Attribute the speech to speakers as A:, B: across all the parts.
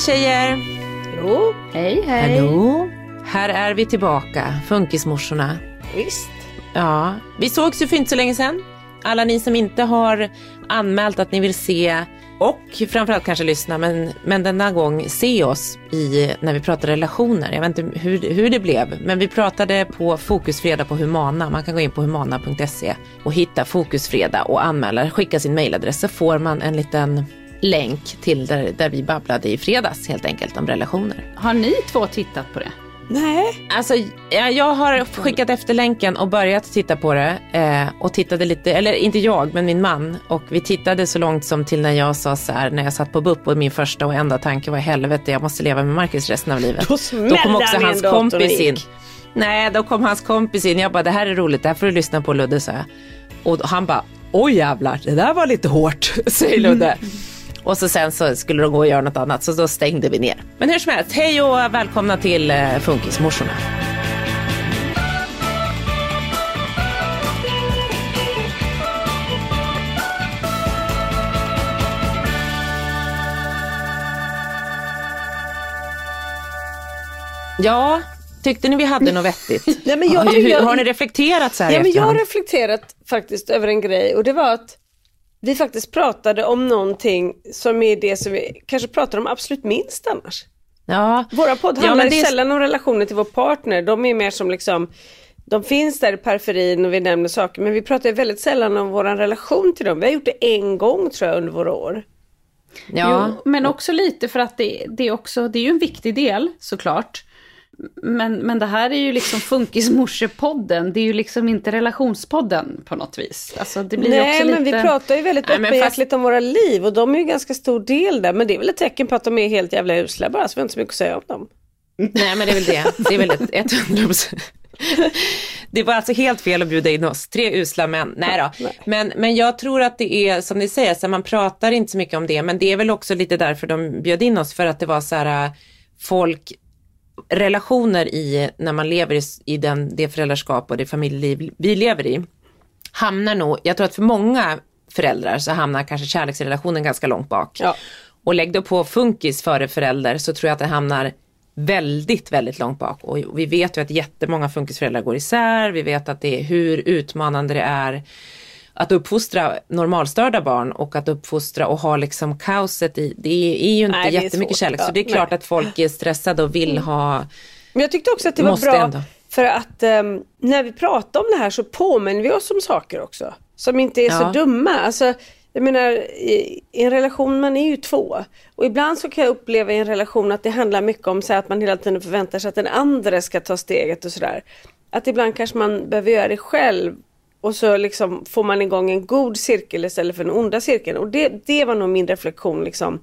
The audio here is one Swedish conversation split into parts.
A: Hej tjejer!
B: Jo, hej hej.
A: Hallå! Här är vi tillbaka, Funkismorsorna.
B: Visst.
A: Ja, vi sågs ju för inte så länge sedan. Alla ni som inte har anmält att ni vill se och framförallt kanske lyssna, men, men denna gång se oss i, när vi pratar relationer. Jag vet inte hur, hur det blev, men vi pratade på Fokusfredag på Humana. Man kan gå in på humana.se och hitta Fokusfredag och anmäla, skicka sin mailadress så får man en liten länk till där, där vi babblade i fredags helt enkelt om relationer.
B: Har ni två tittat på det?
A: Nej. Alltså, ja, jag har skickat efter länken och börjat titta på det. Eh, och tittade lite, eller inte jag, men min man. Och vi tittade så långt som till när jag sa så här, när jag satt på BUP och min första och enda tanke var helvete, jag måste leva med Marcus resten av livet.
B: Då
A: Då kom också hans kompis in. Nej, då kom hans kompis in. Jag bara, det här är roligt, det här får du lyssna på Ludde, sa jag. Och han bara, oj jävlar, det där var lite hårt, säger Ludde. Och så sen så skulle de gå och göra något annat, så då stängde vi ner. Men hur som helst, hej och välkomna till eh, Funkismorsorna. Ja, tyckte ni vi hade något vettigt?
B: Nej, men jag tycker-
A: hur, har ni reflekterat så här
B: Ja, men jag har reflekterat faktiskt över en grej och det var att vi faktiskt pratade om någonting som är det som vi kanske pratar om absolut minst annars.
A: Ja.
B: Våra podd
A: Ja,
B: handlar
A: men
B: ju
A: det
B: sällan om relationer till vår partner. De är mer som liksom, de finns där i periferin och vi nämner saker men vi pratar ju väldigt sällan om vår relation till dem. Vi har gjort det en gång tror jag under våra år.
A: Ja.
C: Jo, men också lite för att det, det, är också, det är ju en viktig del såklart. Men, men det här är ju liksom Funkismorsepodden, det är ju liksom inte relationspodden på något vis. Alltså det blir
B: Nej
C: också
B: men
C: lite...
B: vi pratar ju väldigt
A: Nej, men
B: öppenhjärtligt om våra liv och de är ju en ganska stor del där. Men det är väl ett tecken på att de är helt jävla usla bara så vi har inte så mycket att säga om dem.
A: Nej men det är väl det. Det är väl ett, ett hundra Det var alltså helt fel att bjuda in oss, tre usla män. Nej då. Men, men jag tror att det är som ni säger, så man pratar inte så mycket om det, men det är väl också lite därför de bjöd in oss, för att det var så här, äh, folk, relationer i, när man lever i, i den, det föräldraskap och det familjeliv vi lever i, hamnar nog, jag tror att för många föräldrar så hamnar kanske kärleksrelationen ganska långt bak.
B: Ja.
A: Och lägg då på funkis före förälder så tror jag att det hamnar väldigt, väldigt långt bak. Och vi vet ju att jättemånga funkisföräldrar går isär. Vi vet att det är hur utmanande det är att uppfostra normalstörda barn och att uppfostra och ha liksom kaoset i, det är ju inte
B: Nej,
A: jättemycket
B: svårt,
A: kärlek. Så det är klart
B: Nej.
A: att folk är stressade och vill ha,
B: Men jag tyckte också att det var bra
A: ändå.
B: för att ehm, när vi pratar om det här så påminner vi oss om saker också. Som inte är så
A: Ja.
B: dumma. Alltså, jag menar i, i en relation, man är ju två. Och ibland så kan jag uppleva i en relation att det handlar mycket om så att man hela tiden förväntar sig att den andra ska ta steget och sådär. Att ibland kanske man behöver göra det själv och så liksom får man igång en god cirkel istället för den onda cirkeln. Och det, det var nog min reflektion liksom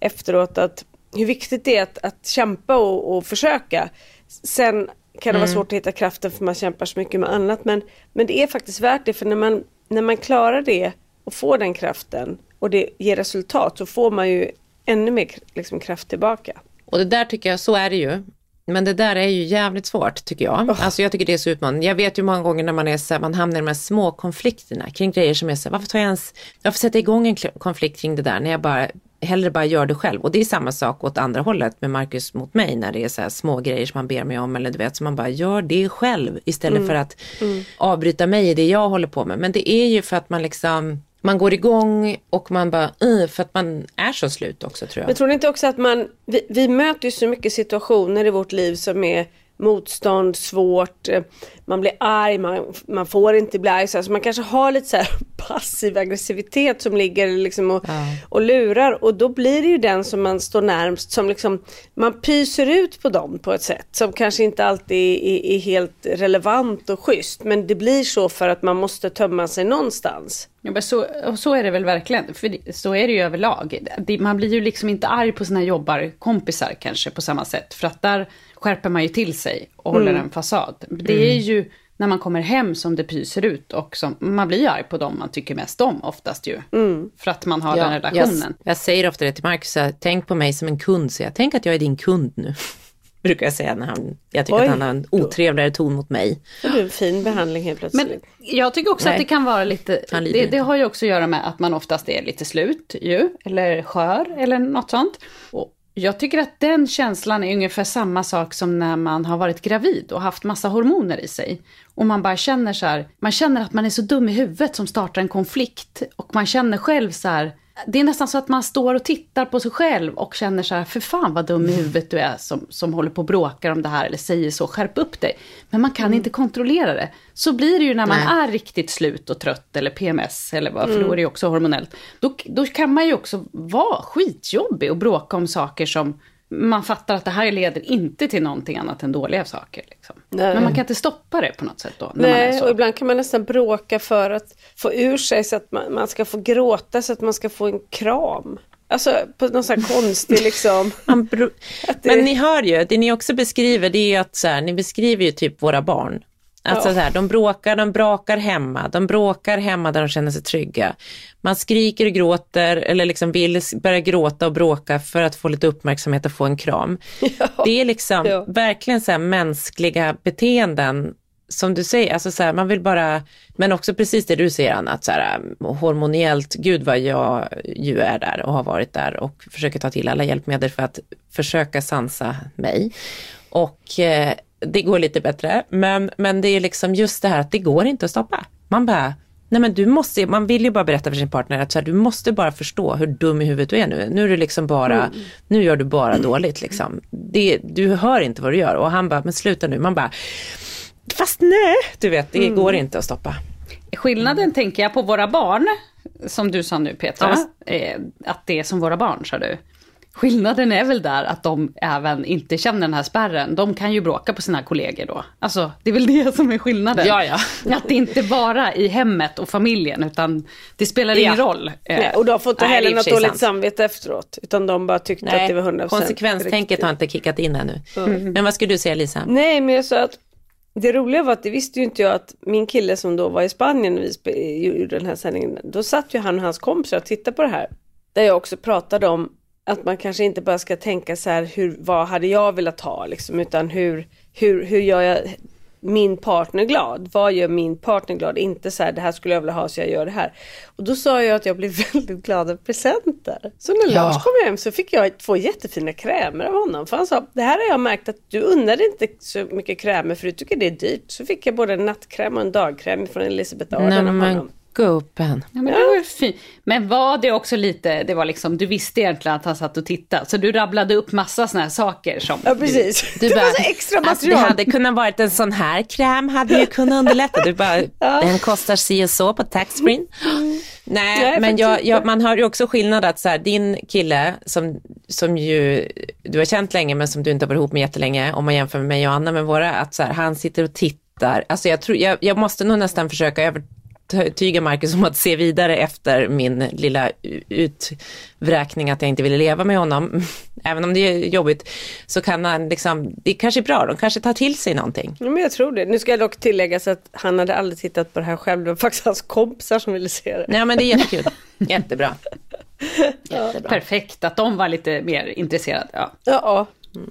B: efteråt att hur viktigt det är att, att kämpa och, och försöka. Sen kan det vara svårt att hitta kraften för man kämpar så mycket med annat men, men det är faktiskt värt det för när man, när man klarar det och får den kraften och det ger resultat så får man ju ännu mer liksom, kraft tillbaka.
A: Och det där tycker jag, så är det ju. Men det där är ju jävligt svårt tycker jag.
B: Oh.
A: Alltså jag tycker det är så utmanande. Jag vet ju många gånger när man är så här, man hamnar i de här små konflikterna kring grejer som är så här, varför tar jag ens, varför sätta igång en konflikt kring det där när jag bara hellre bara gör det själv. Och det är samma sak åt andra hållet med Marcus mot mig när det är så här små grejer som man ber mig om eller du vet, så man bara gör det själv istället för att avbryta mig i det jag håller på med. Men det är ju för att man liksom, man går igång och man bara, uh, för att man är så slut också tror jag.
B: Men tror ni inte också att man, vi, vi möter ju så mycket situationer i vårt liv som är motstånd, svårt, eh, man blir arg, man, man får inte bli arg. Så alltså man kanske har lite så här passiv aggressivitet som ligger liksom och, och lurar och då blir det ju den som man står närmst som liksom, man pyser ut på dem på ett sätt som kanske inte alltid är, är helt relevant och schysst. Men det blir så för att man måste tömma sig någonstans.
C: Ja, men så, och så är det väl verkligen, för så är det ju överlag. Man blir ju liksom inte arg på sina jobbarkompisar kanske på samma sätt, för att där skärper man ju till sig och håller en fasad. Det är ju när man kommer hem som det pyser ut och som, man blir ju arg på dem man tycker mest om oftast ju. För att man har den relationen.
A: Jag, jag säger ofta det till Marcus, tänk på mig som en kund, så jag tänk att jag är din kund nu. Brukar jag säga när han, jag tycker
B: Oj.
A: att han har en otrevligare ton mot mig.
B: Det blir en fin behandling helt plötsligt.
C: Men jag tycker också
A: Nej.
C: att det kan vara lite, det, det har ju också att göra med att man oftast är lite slut ju, eller skör eller något sånt. Och jag tycker att den känslan är ungefär samma sak som när man har varit gravid och haft massa hormoner i sig. Och man bara känner så här, man känner att man är så dum i huvudet som startar en konflikt. Och man känner själv så här, det är nästan så att man står och tittar på sig själv och känner så här, för fan vad dum i huvudet du är som, som håller på och bråkar om det här eller säger så, skärp upp dig. Men man kan inte kontrollera det. Så blir det ju när man
A: Nej.
C: är riktigt slut och trött eller PMS eller vad, för då är det ju också hormonellt. Då, då kan man ju också vara skitjobbig och bråka om saker som man fattar att det här leder inte till någonting annat än dåliga saker. Liksom. Men man kan inte stoppa det på något sätt då. När man är
B: Nej,
C: så.
B: och ibland kan man nästan bråka för att få ur sig så att man, man ska få gråta så att man ska få en kram. Alltså på någon sån här konstig liksom. Det-
A: Men ni hör ju, det ni också beskriver det är ju att så här, ni beskriver ju typ våra barn. Alltså
B: Ja.
A: så här, de bråkar, de brakar hemma, de bråkar hemma där de känner sig trygga. Man skriker och gråter eller liksom vill börja gråta och bråka för att få lite uppmärksamhet och få en kram. Det är liksom
B: Ja.
A: verkligen så mänskliga beteenden som du säger, alltså så här, man vill bara, men också precis det du säger Anna, att så här, hormoniellt, gud vad jag ju är där och har varit där och försöker ta till alla hjälpmedel för att försöka sansa mig. Och eh, det går lite bättre, men, men det är liksom just det här att det går inte att stoppa. Man bara, nej men du måste, man vill ju bara berätta för sin partner att så här, du måste bara förstå hur dum i huvudet du är nu. Nu är du liksom bara, nu gör du bara dåligt liksom. Det, du hör inte vad du gör och han bara, men sluta nu. Man bara, fast nej, du vet, det går inte att stoppa.
C: Skillnaden tänker jag på våra barn, som du sa nu Petra, eh, att det är som våra barn sa du. Skillnaden är väl där att de även inte känner den här spärren. De kan ju bråka på sina kollegor då. Alltså, det är väl det som är skillnaden.
A: Ja, ja.
C: Att det inte bara i hemmet och familjen, utan det spelar ingen
A: Ja.
C: roll. Eh,
B: Nej, och de får inte
A: Nej,
B: heller något dåligt
A: sant.
B: samvete efteråt. Utan de bara tyckte att det var 100%
A: konsekvenstänket
B: riktigt.
A: har inte kickat in ännu. Men vad skulle du säga Lisa?
B: Nej, men jag sa att det roliga var att det visste ju inte jag att min kille som då var i Spanien när vi gjorde den här sändningen, då satt ju han och hans kompisar och tittade på det här. Där jag också pratade om att man kanske inte bara ska tänka så här, hur, vad hade jag velat ha liksom, utan hur, hur, hur gör jag min partner glad? Vad gör min partner glad? Inte så här, det här skulle jag vilja ha så jag gör det här. Och då sa jag att jag blev väldigt glad av presenter. Så när
A: Ja.
B: Lars kom hem så fick jag två jättefina krämer av honom. För han sa, det här har jag märkt att du unnar inte så mycket krämer för du tycker det är dyrt. Så fick jag både en nattkräm och en dagkräm från Elisabeth Arden av honom.
A: Gubben.
C: Ja, men det var fint. Men var det också lite, det var liksom, du visste egentligen att han satt och tittade, så du rabblade upp massa såna här saker som...
B: Ja precis.
A: Du
B: det
A: bara,
B: var så extra
A: alltså, det
B: material.
A: hade kunnat varit en sån här kräm, hade ju kunnat underlätta. Du bara, den kostar si och så på taxfree. Nej,
B: Nej,
A: men jag, jag, man hör ju också skillnad att så här, din kille som, som ju du har känt länge men som du inte har varit ihop med jättelänge, om man jämför med mig och Anna med våra, att så här, han sitter och tittar alltså jag, tror, jag, jag måste nog nästan försöka övertyga Marcus om att se vidare efter min lilla utvräkning att jag inte ville leva med honom. Även om det är jobbigt så kan han liksom, det kanske är bra, de kanske tar till sig någonting.
B: Ja, men jag tror det. Nu ska jag dock tilläggas att han hade aldrig tittat på det här själv. Det var faktiskt hans kompisar som ville se det.
A: Nej men det är jättekul. Jättebra.
C: Jättebra. Perfekt att de var lite mer intresserade. Ja,
B: ja.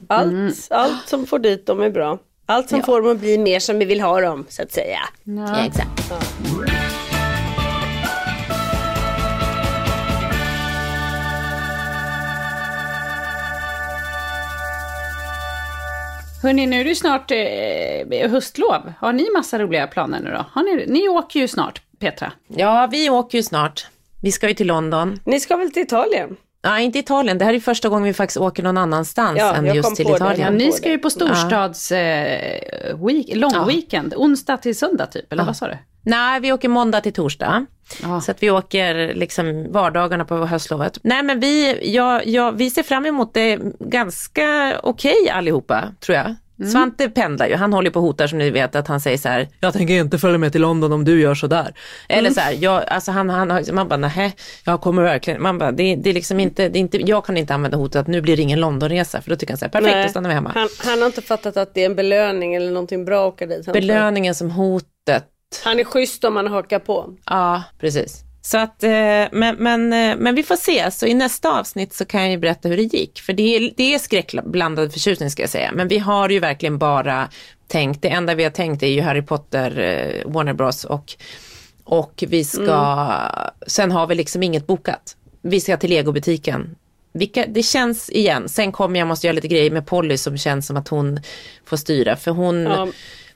B: Allt, mm. allt som får dit dem är bra. Allt som ja. får dem att bli mer som vi vill ha dem, så att säga.
A: Ja, ja exakt.
C: Hörni, nu är det snart eh, höstlov. Har ni massa roliga planer nu då? Har ni, ni åker ju snart, Petra.
A: Ja, vi åker ju snart. Vi ska ju till London.
B: Ni ska väl till Italien?
A: Nej, inte Italien. Det här är första gången vi faktiskt åker någon annanstans ja, än just till Italien. Ja,
C: ni ska ju på storstads ja. eh, week, långweekend, ja. onsdag till söndag typ, eller vad sa du?
A: Nej, vi åker måndag till torsdag. Ja. Så att vi åker liksom vardagarna på höstlovet. Nej men vi, ja, ja, vi ser fram emot det ganska okej okay allihopa, tror jag. Mm. Svante pendlar ju, han håller på och hotar som ni vet att han säger så här, jag tänker inte följa med till London om du gör så där. Eller mm. så här, jag, alltså han, han, man bara nej, jag kommer verkligen, man bara, det, det är liksom inte, det är inte, jag kan inte använda hotet att nu blir det ingen Londonresa för då tycker han så här, perfekt, nej. då stannar vi hemma.
B: Han, han, har inte fattat att det är en belöning eller någonting bra att åka dit.
A: Belöningen som hotet.
B: Han är schysst om man hakar på.
A: Ja, precis. Så att, eh, men, men, eh, men vi får se, så i nästa avsnitt så kan jag ju berätta hur det gick. För det är, det är skräckblandad förtjusning ska jag säga. Men vi har ju verkligen bara tänkt, det enda vi har tänkt är ju Harry Potter, eh, Warner Bros och, och vi ska, mm. sen har vi liksom inget bokat. Vi ska till legobutiken. Vilka, det känns igen, sen kommer jag måste göra lite grejer med Polly som känns som att hon får styra. För hon ja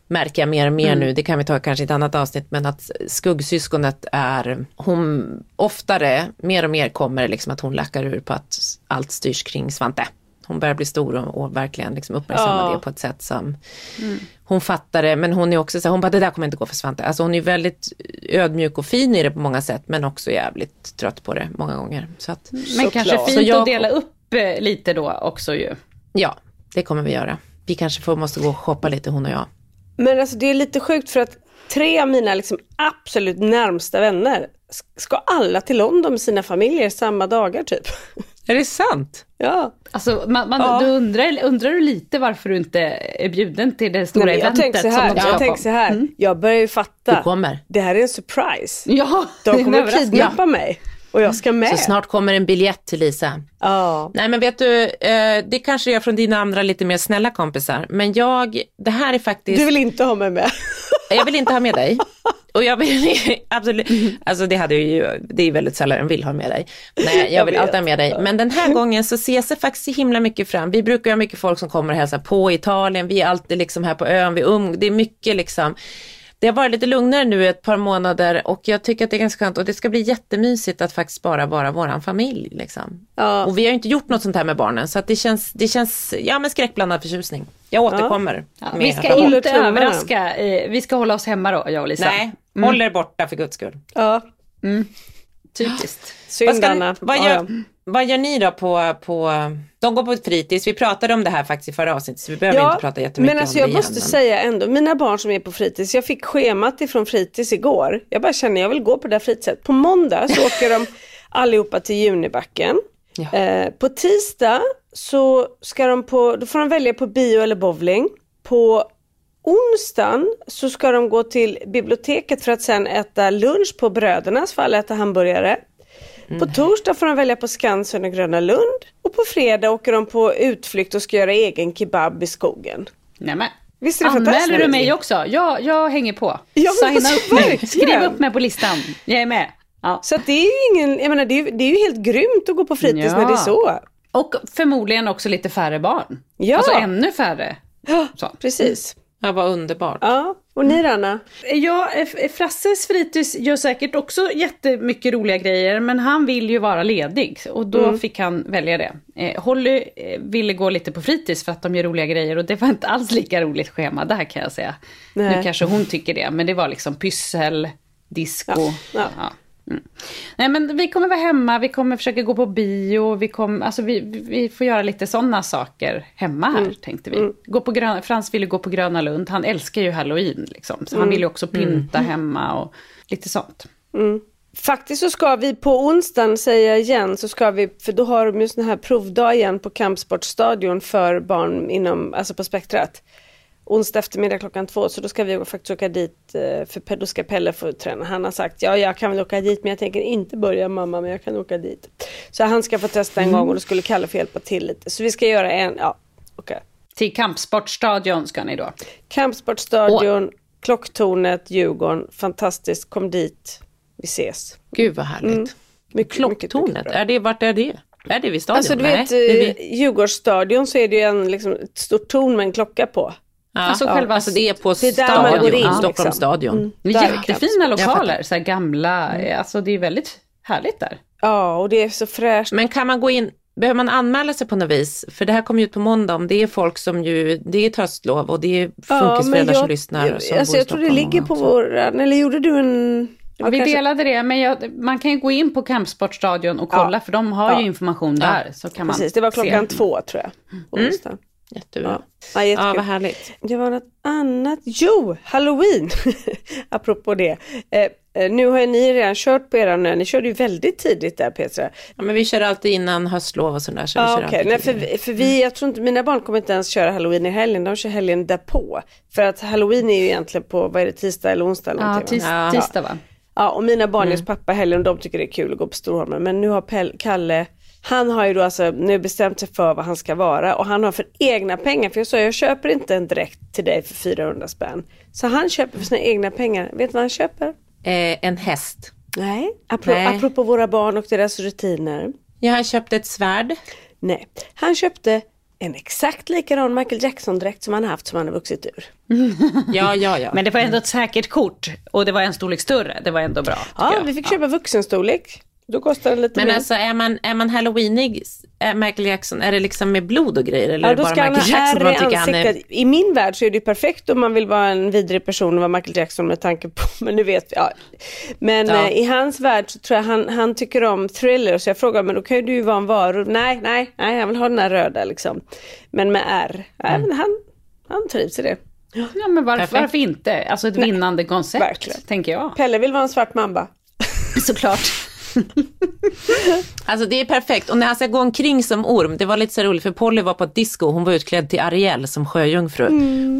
A: märker jag mer och mer mm. nu, det kan vi ta kanske i ett annat avsnitt, men att skuggsyskonet är, hon oftare, mer och mer kommer liksom att hon lackar ur på att allt styrs kring Svante. Hon börjar bli stor och, och verkligen liksom uppmärksamma ja. det på ett sätt som mm. hon fattar det, men hon är också så hon bara det där kommer inte gå för Svante. Alltså hon är väldigt ödmjuk och fin i det på många sätt, men också jävligt trött på det många gånger. Så att,
C: men så kanske klart. fint jag, att dela upp eh, lite då också ju.
A: Ja, det kommer vi göra. Vi kanske får, måste gå och shoppa lite hon och jag.
B: Men alltså det är lite sjukt för att tre av mina liksom absolut närmsta vänner ska alla till London med sina familjer samma dagar typ.
A: Är det sant?
B: Ja.
C: Alltså, man, man, ja. du undrar, undrar du lite varför du inte är bjuden till det stora Nej,
B: jag
C: eventet?
B: Så här, jag tänker så här, mm. jag börjar ju fatta.
A: Du kommer.
B: Det här är en surprise.
C: Ja,
B: De kommer kidnappa ja. mig. Och jag ska med.
A: Så snart kommer en biljett till Lisa.
B: Ja.
A: Nej men vet du, eh, det kanske är från dina andra lite mer snälla kompisar. Men jag, det här är faktiskt.
B: Du vill inte ha mig med?
A: jag vill inte ha med dig. Och jag vill absolut, alltså det hade ju, det är väldigt sällan jag vill ha med dig. Nej, jag vill alltid ha med dig. Men den här gången så ses det faktiskt så himla mycket fram. Vi brukar ha mycket folk som kommer och hälsar på i Italien. Vi är alltid liksom här på ön, vi um, det är mycket liksom det har varit lite lugnare nu ett par månader och jag tycker att det är ganska skönt och det ska bli jättemysigt att faktiskt bara vara våran familj. Liksom. Ja. Och vi har inte gjort något sånt här med barnen så att det känns, det känns ja, men skräckblandad förtjusning. Jag återkommer.
C: Ja. vi ska inte överraska, vi ska hålla oss hemma då, jag och Lisa.
A: Nej, mm. håll er borta för guds skull.
B: Ja.
C: Mm. Typiskt.
B: Synd Anna.
A: Vad gör, vad gör ni då på, på, de går på ett fritids, vi pratade om det här faktiskt i förra avsnittet så vi behöver ja, inte prata jättemycket
B: men alltså om det jag måste igen, säga ändå, mina barn som är på fritids, jag fick schemat ifrån fritids igår. Jag bara känner, jag vill gå på det där fritidset. På måndag så åker de allihopa till Junibacken. Ja. Eh, på tisdag så ska de på, då får de välja på bio eller bowling. På onsdagen så ska de gå till biblioteket för att sen äta lunch på Brödernas, för alla äta hamburgare. Mm. På torsdag får de välja på Skansen och Gröna Lund. Och på fredag åker de på utflykt och ska göra egen kebab i skogen.
C: Nämen. Visst är det Anmäler du mig också? Jag, jag hänger på.
B: Ja, Signa upp mig.
C: Skriv upp mig på listan. Jag är med. Ja.
B: Så det är ju ingen, jag menar det är, det är ju helt grymt att gå på fritids ja. när det är så.
C: Och förmodligen också lite färre barn. Ja. Alltså ännu färre.
B: Ja, precis.
A: Ja, vad underbart.
B: Ja, och ni Anna?
C: Ja, Frasses fritids gör säkert också jättemycket roliga grejer, men han vill ju vara ledig och då mm. fick han välja det. Eh, Holly eh, ville gå lite på fritids för att de gör roliga grejer och det var inte alls lika roligt schema där kan jag säga. Nej. Nu kanske hon tycker det, men det var liksom pyssel, disco. Ja. Ja. Nej men vi kommer vara hemma, vi kommer försöka gå på bio, vi, kommer, alltså, vi, vi får göra lite sådana saker hemma här tänkte vi. Gå på grön, Frans ville gå på Gröna Lund, han älskar ju halloween liksom. Så han vill ju också pynta hemma och lite sånt.
B: Faktiskt så ska vi på onsdagen, säger jag igen, så ska vi, för då har de ju sån här provdag igen på Kampsportstadion för barn inom, alltså på Spektrat. Onsdag eftermiddag klockan två, så då ska vi faktiskt åka dit, eh, för då ska Pelle få träna. Han har sagt, ja jag kan väl åka dit, men jag tänker inte börja mamma, men jag kan åka dit. Så han ska få testa en gång och då skulle Kalle få hjälpa till lite. Så vi ska göra en, ja, okej.
C: Till Kampsportstadion ska ni då.
B: Kampsportstadion, Klocktornet, Djurgården, fantastiskt, kom dit, vi ses.
A: Gud vad härligt.
B: Mycket, mycket, mycket
A: Klocktornet,
B: bra.
A: är det, vart är det? Är det vid stadion?
B: Alltså du
A: Nej,
B: vet,
A: det är vid-
B: eh, Djurgårdsstadion så är det ju en, liksom, ett stort torn med en klocka på.
A: Ja,
C: Alltså själva-
A: alltså det är på
B: Det är man
A: stadion,
B: in,
A: ja.
B: liksom.
A: Stockholms stadion.
B: Mm.
C: Jättefina.
A: Jag
C: lokaler, så här gamla, alltså det är väldigt härligt där.
B: Ja, och det är så fräscht.
A: Men kan man gå in, behöver man anmäla sig på något vis? För det här kommer ju ut på måndag, om det är folk som ju, det är tröstlov och det är funkisföräldrar som lyssnar. Som
B: alltså jag tror det ligger på
A: så.
B: våran, eller gjorde du en...
C: Ja, vi
B: kanske-
C: delade det, men jag, man kan ju gå in på Kampsportstadion och kolla,
B: Ja.
C: för de har
B: Ja.
C: ju information där. Så kan man
B: Precis, det var klockan
C: se.
B: två tror jag. På onsdagen.
A: Jättebra.
B: Ja.
A: Ja,
B: Ja, jättekul.
A: vad härligt.
B: Det var något annat. Jo, halloween! Apropå det. Eh, eh, nu har ju ni redan kört på nu. Ni körde ju väldigt tidigt där Petra.
A: Ja, men vi kör alltid innan höstlov och sådär. Så vi
B: Ja, okej.
A: alltid
B: Nej, för, vi- för vi, jag tror inte, mina barn kommer inte ens köra halloween i helgen. De kör helgen därpå. För att halloween är ju egentligen på, vad är det, tisdag eller onsdag eller
C: Ja, tis,
A: Ja.
C: tisdag va?
B: Ja, och mina barn är
A: Mm.
B: pappa helgen och de tycker det är kul att gå på Storholmen. Men nu har Pell, Kalle, han har ju då alltså nu bestämt sig för vad han ska vara och han har för egna pengar, för jag sa jag köper inte en dräkt till dig för 400 spänn. Så han köper för sina egna pengar. Vet du vad han köper?
A: Eh, en häst.
B: Nej, apropå,
A: Nej.
B: apropå våra barn och deras rutiner.
A: Jag har köpt ett svärd.
B: Nej, han köpte en exakt likadan Michael Jackson-dräkt som han har haft som han har vuxit ur.
A: Ja, ja, ja.
C: Men det var ändå ett säkert kort och det var en storlek större. Det var ändå bra.
B: Ja,
C: jag.
B: vi fick köpa vuxenstorlek. Då kostar den lite
A: Men
B: mer.
A: alltså är man, är man halloweenig, är Michael Jackson, är det liksom med blod och grejer? Eller
B: Ja,
A: är det
B: då
A: bara
B: ska han
A: Michael
B: ha
A: Jackson man
B: i
A: tycker han är...
B: I min värld så är det ju perfekt om man vill vara en vidrig person och vara Michael Jackson med tanke på, men nu vet vi. Ja. Men
A: Ja.
B: eh, i hans värld så tror jag han, han tycker om thriller så jag frågar men då kan ju du vara en varulv. Nej, nej, nej, han vill ha den här röda liksom. Men med R. Nej, men han, han trivs i det.
C: Ja, men varför, varför inte? Alltså ett vinnande koncept,
B: verkligen.
C: tänker jag.
B: Pelle vill vara en svart mamba.
C: Såklart.
A: Alltså det är perfekt. Och när han ska gå omkring som orm, det var lite så roligt för Polly var på ett disco, hon var utklädd till Ariel som sjöjungfru.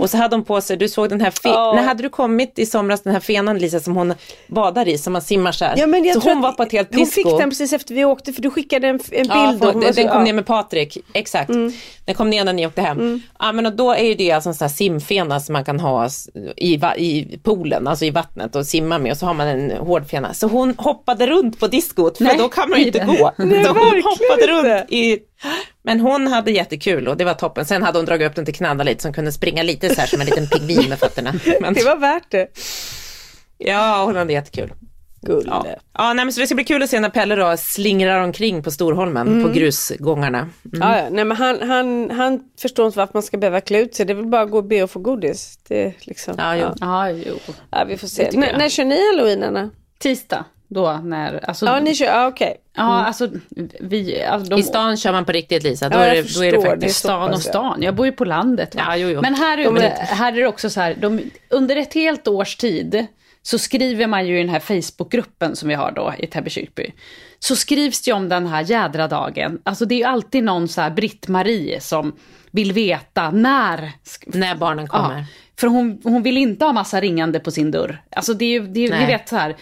A: Och så hade hon på sig, du såg den här, fe-
B: Ja.
A: när hade du kommit i somras den här fenan Lisa som hon badar i, som man simmar så här.
B: Ja, men jag
A: så
B: tror
A: hon var på ett helt
B: Hon
A: disco.
B: fick den precis efter vi åkte för du skickade en, en
A: Ja,
B: bild.
A: för,
B: hon var
A: den, den kom
B: ja.
A: ner med Patrik, exakt. Den kom ner när ni åkte hem. Ja men och då är ju det alltså en sån här simfena som man kan ha i, i poolen, alltså i vattnet och simma med och så har man en hård fena. Så hon hoppade runt på diskot för
C: Nej,
A: då kan man ju inte gå.
B: Nej,
A: så hon
B: verkligen
A: hoppade
B: inte.
A: runt i... Men hon hade jättekul och det var toppen. Sen hade hon dragit upp den till knalla lite så hon kunde springa lite så här som en liten pingvin med fötterna. Men,
B: Det var värt det.
A: ja, hon hade jättekul.
B: Gulle.
A: Ja. Ja, nej, men så det ska bli kul att se när Pelle då slingrar omkring på Storholmen på grusgångarna. Mm.
B: Ja, ja. Nej, men han, han, han förstår inte varför man ska behöva klä ut sig. Det är väl bara att gå och be och få godis. Det liksom,
A: Ja, jo.
C: Ja, jo.
B: Ja, vi får se. N- när kör ni halloween, Anna?
C: Tisdag, då när... Alltså,
B: Ja, ni kör, ja okej.
C: ja, alltså vi... Alltså, de,
A: I stan kör man på riktigt Lisa, då,
B: Ja,
A: är, det, då är det faktiskt
B: Det är
C: Stan och stan. Jag bor ju på landet. Va?
A: Ja, jo, jo.
C: Men här,
B: De
C: är,
B: är-
C: här är det också så här, de, under ett helt års tid så skriver man ju i den här Facebookgruppen som vi har då i Täby kyrkby. Så skrivs det ju om den här jädra dagen. Alltså det är ju alltid någon så här Britt-Marie som vill veta när.
A: när barnen kommer.
C: Ja, för hon, hon vill inte ha massa ringande på sin dörr. Alltså det är ju, det är, ni vet så här,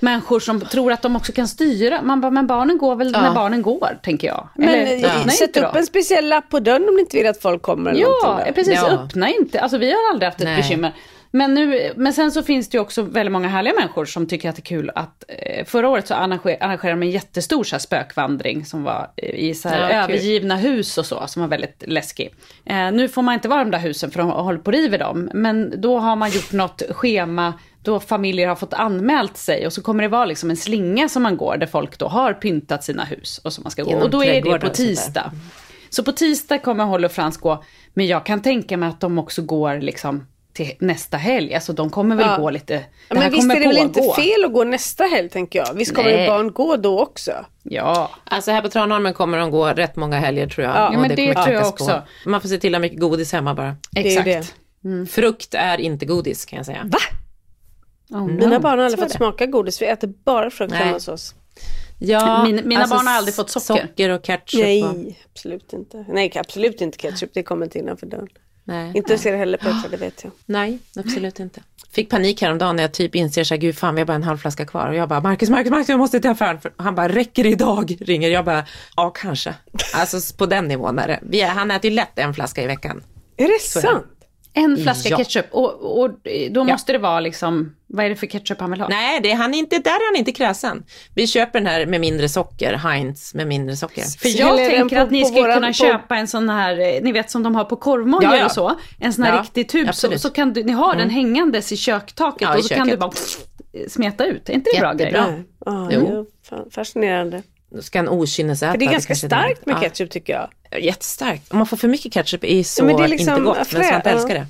C: människor som tror att de också kan styra. Man bara, men barnen går väl när barnen går, tänker jag.
B: Men
C: Eller,
B: eh,
C: öppna
B: sätt upp
C: då.
B: en speciell lapp på dörren om ni inte vill att folk kommer. Eller
C: Ja, precis.
A: Ja.
C: Öppna inte. Alltså vi har aldrig haft ett
A: Nej.
C: bekymmer. Men, nu, men sen så finns det ju också väldigt många härliga människor som tycker att det är kul att... Eh, förra året så arrangerade de en jättestor så här, spökvandring som var i så här,
A: Ja, kul.
C: övergivna hus och så, som var väldigt läskig. Eh, nu får man inte vara i de där husen för de håller på och river dem. Men då har man gjort något schema då familjer har fått anmält sig och så kommer det vara liksom en slinga som man går där folk då har pyntat sina hus och som man ska gå.
A: Genom
C: Och då är det på tisdag. Så på tisdag kommer Holly och Frans gå, men jag kan tänka mig att de också går liksom till nästa helg. Alltså de kommer väl
B: Ja.
C: gå lite, det
B: Ja, men visst
C: kommer
B: är det väl inte
C: pågå.
B: fel att gå nästa helg tänker jag. Visst kommer
C: Nej.
B: barn gå då också?
C: Ja,
A: Alltså här på Tranholmen kommer de gå rätt många helger tror jag.
B: Ja,
A: Och
C: men det
A: kommer
C: tror jag också.
A: På. Man får se till att ha mycket godis hemma bara.
B: Det är
C: exakt.
B: det.
A: Frukt är inte godis kan jag säga.
B: Va?
C: Oh, no.
B: Mina barn har aldrig fått
A: det.
B: smaka godis. Vi äter bara frukt hemma hos oss.
A: Ja,
C: Min- mina barn har aldrig fått socker.
A: Socker och ketchup. Och,
B: Nej, absolut inte. Nej, absolut inte ketchup. Det kommer inte innanför dörren.
A: nej,
B: Inte ser heller pepper, det vet jag.
A: nej, absolut inte. Fick panik häromdagen när jag typ inser så här, gud fan vi har bara en halv flaska kvar. Och jag bara, Marcus, Marcus, Marcus, jag måste till affären. För han bara, räcker det idag? Ringer. Jag bara, ja kanske. Alltså på den nivån är det. Vi är, han äter ju lätt en flaska i veckan.
B: Är det
A: är det.
B: sant?
C: En flaska
A: Ja.
C: ketchup och, och då måste det vara liksom, vad är det för ketchup han vill ha?
A: Nej, det, han är inte, där är han inte kräsen. Vi köper den här med mindre socker, Heinz med mindre socker.
C: För jag
B: den
C: tänker
B: på-
C: att ni
B: våran-
C: kunna
B: på-
C: köpa en sån här, eh, ni vet som de har på korvmojor
A: Ja, ja.
C: och så. En sån här
A: Ja,
C: riktig tub. Så, så kan du, ni har den hängandes i köktaket
A: Ja, i
C: och så kan du
A: köket.
C: bara smeta ut. Är inte det bra grej?
B: Ja,
A: Jo.
B: fascinerande.
A: Då ska en okynnesäta.
B: För det är ganska starkt med
A: ja.
B: ketchup tycker jag.
A: Jättestarkt. Om man får för mycket ketchup är så
B: Ja, men det är liksom
A: inte gott, men
B: frä-
A: Svante
B: ja.
A: älskar det.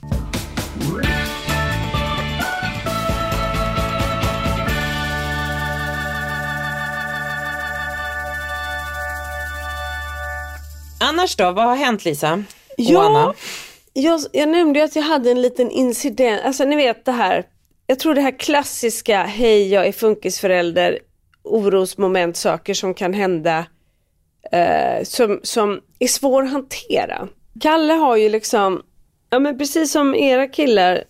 A: Annars då, vad har hänt Lisa? Och
B: Ja.
A: Anna?
B: Jag, jag nämnde att jag hade en liten incident, alltså ni vet det här, jag tror det här klassiska, hej jag är funkisförälder, orosmoment, saker som kan hända eh, som, som är svår att hantera. Kalle har ju liksom, ja men precis som era killar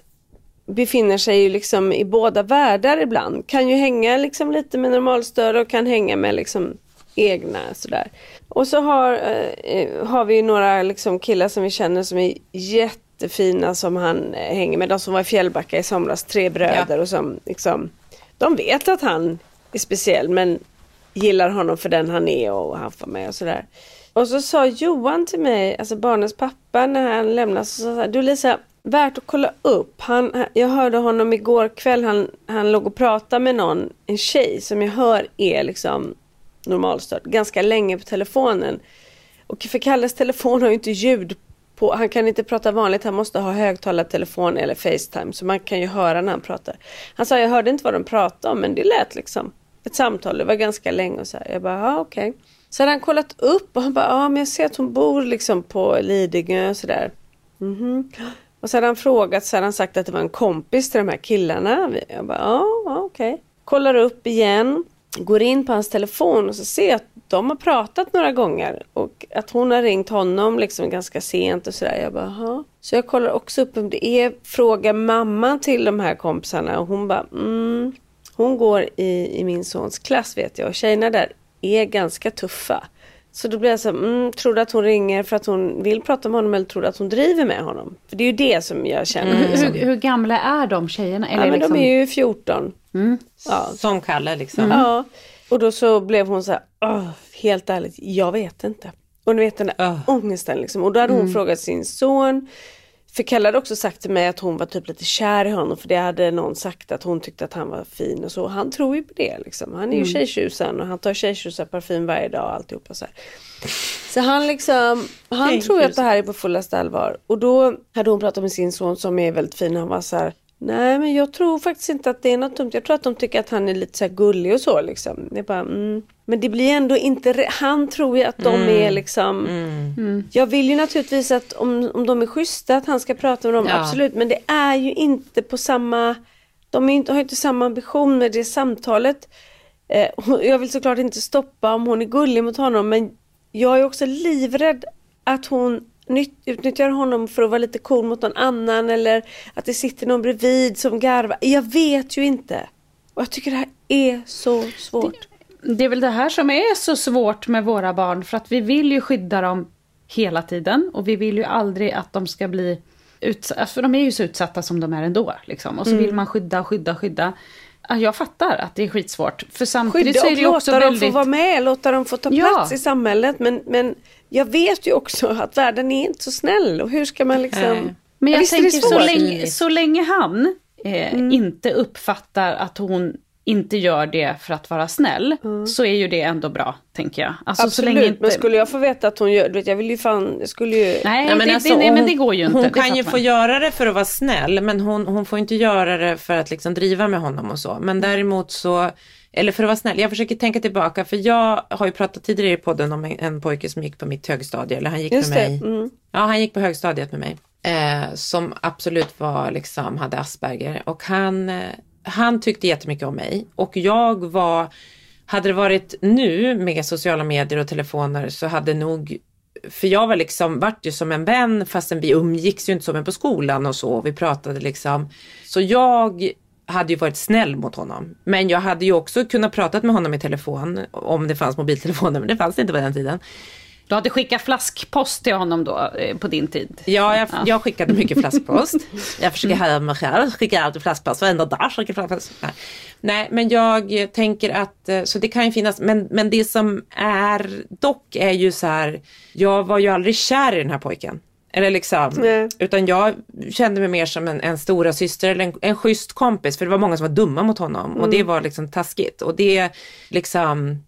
B: befinner sig ju liksom i båda världar ibland. Kan ju hänga liksom lite med normalstörre och kan hänga med liksom egna sådär. Och så har, eh, har vi ju några liksom killar som vi känner som är jättefina som han eh, hänger med. De som var i Fjällbacka i somras, tre bröder och som liksom, de vet att han är speciell men gillar honom för den han är och han får med och sådär. Och så sa Johan till mig, alltså barnens pappa när han lämnade, så sa han, du Lisa, värt att kolla upp. Han, jag hörde honom igår kväll, han, han låg och pratade med någon, en tjej som jag hör är liksom normalstörd, ganska länge på telefonen. Och för Kalles telefon har ju inte ljud på, han kan inte prata vanligt, han måste ha högtalartelefon eller Facetime, så man kan ju höra när han pratar. Han sa, jag hörde inte vad de pratade om, men det lät liksom ett samtal, det var ganska länge och så här. Jag bara, ja okej. Så hade han kollat upp och han bara, ja men jag ser att hon bor liksom på Lidingö och sådär. Mhm. Och så hade han frågat, så hade han sagt att det var en kompis till de här killarna. Jag bara, ja, ja okej. Kollar upp igen, går in på hans telefon och så ser jag att de har pratat några gånger och att hon har ringt honom liksom ganska sent och sådär. Jag bara, Jaha. Så jag kollar också upp om det är, frågar mamman till de här kompisarna och hon bara, mm, hon går i, i min sons klass vet jag och tjejerna där är ganska tuffa. Så då blir jag så här, mm, tror du att hon ringer för att hon vill prata med honom eller tror du att hon driver med honom? För det är ju det som jag känner.
C: Hur,
B: liksom.
C: hur, hur gamla är de tjejerna?
B: Ja, men
C: liksom,
B: de är ju 14. Ja.
A: Som Kalle liksom.
B: ja. Och då så blev hon så här, "Åh, helt ärligt, jag vet inte. Och ni vet den där
A: Ah.
B: ångesten liksom. Och då hade hon frågat sin son. För Kalle hade också sagt till mig att hon var typ lite kär i honom för det hade någon sagt att hon tyckte att han var fin och så. Han tror ju på det liksom. Han är ju tjejtjusen och han tar tjejtjusarparfym varje dag och alltihopa så här. Så han liksom, han tror ju att det här är på fullaste allvar. Och då hade hon pratat med sin son som är väldigt fin. Han var så här, nej men jag tror faktiskt inte att det är något dumt. Jag tror att de tycker att han är lite så här gullig och så liksom. Det är bara, mm. Men det blir ändå inte, han tror ju att de är liksom, jag vill ju naturligtvis att om, om de är schyssta att han ska prata med dem,
A: Ja.
B: absolut. Men det är ju inte på samma, de är inte, har ju inte samma ambition med det samtalet. Eh, jag vill såklart inte stoppa om hon är gullig mot honom men jag är också livrädd att hon utnyttjar honom för att vara lite cool mot någon annan eller att det sitter någon bredvid som garvar. Jag vet ju inte. Och jag tycker det här är så svårt.
C: Det är väl det här som är så svårt med våra barn, för att vi vill ju skydda dem hela tiden och vi vill ju aldrig att de ska bli utsatta, för de är ju så utsatta som de är ändå. Liksom. Och så
B: Mm.
C: vill man skydda, skydda, skydda. Ja, Jag fattar att det är skitsvårt, för samtidigt
B: Skydda
C: så är
B: och
C: det också
B: låta dem
C: väldigt...
B: få vara med, låta dem få ta
C: Ja.
B: plats i samhället. Men, men jag vet ju också att världen är inte så snäll och hur ska man liksom...
A: Nej.
C: Men
B: Ja,
C: jag
B: det
C: tänker så länge, så länge han eh,
B: Mm.
C: inte uppfattar att hon inte gör det för att vara snäll, så är ju det ändå bra, tänker jag. Alltså, så
B: Absolut,
C: länge inte...
B: men skulle jag få veta att hon gör, du vet jag vill ju fan, jag skulle ju...
C: Nej,
A: Nej, men
C: det,
A: alltså,
C: det, nej, men
A: hon-
C: det går ju inte.
A: Hon
C: det
A: kan ju
C: fattar
A: få
C: man.
A: göra det för att vara snäll, men hon, hon får inte göra det för att liksom driva med honom och så. Men däremot så, eller för att vara snäll, jag försöker tänka tillbaka, för jag har ju pratat tidigare i podden om en, en pojke som gick på mitt högstadie, eller han gick
B: Just
A: med
B: det,
A: mig.
B: mm.
A: Ja, han gick på högstadiet med mig. Eh, som absolut var liksom, hade Asperger. Och han, eh, han tyckte jättemycket om mig. Och jag var, hade det varit nu med sociala medier och telefoner så hade nog för jag var liksom, vart ju som en vän fastän vi umgicks ju inte som en på skolan och så. Vi pratade liksom. Så jag hade ju varit snäll mot honom. Men jag hade ju också kunnat prata med honom i telefon om det fanns mobiltelefoner, men det fanns inte på den tiden.
C: Du hade skickat flaskpost till honom då, eh, på din tid?
A: Ja, jag, jag skickade mycket flaskpost. Jag försöker höja mig själv, skickar alltid flaskpost varenda dag. skickar flaskpost. Nej. Nej, men jag tänker att, eh, så det kan ju finnas, men, men det som är dock är ju så här, jag var ju aldrig kär i den här pojken. Eller liksom,
B: Nej.
A: utan jag kände mig mer som en, en stora syster eller en, en schysst kompis för det var många som var dumma mot honom och det var liksom taskigt. Och det liksom,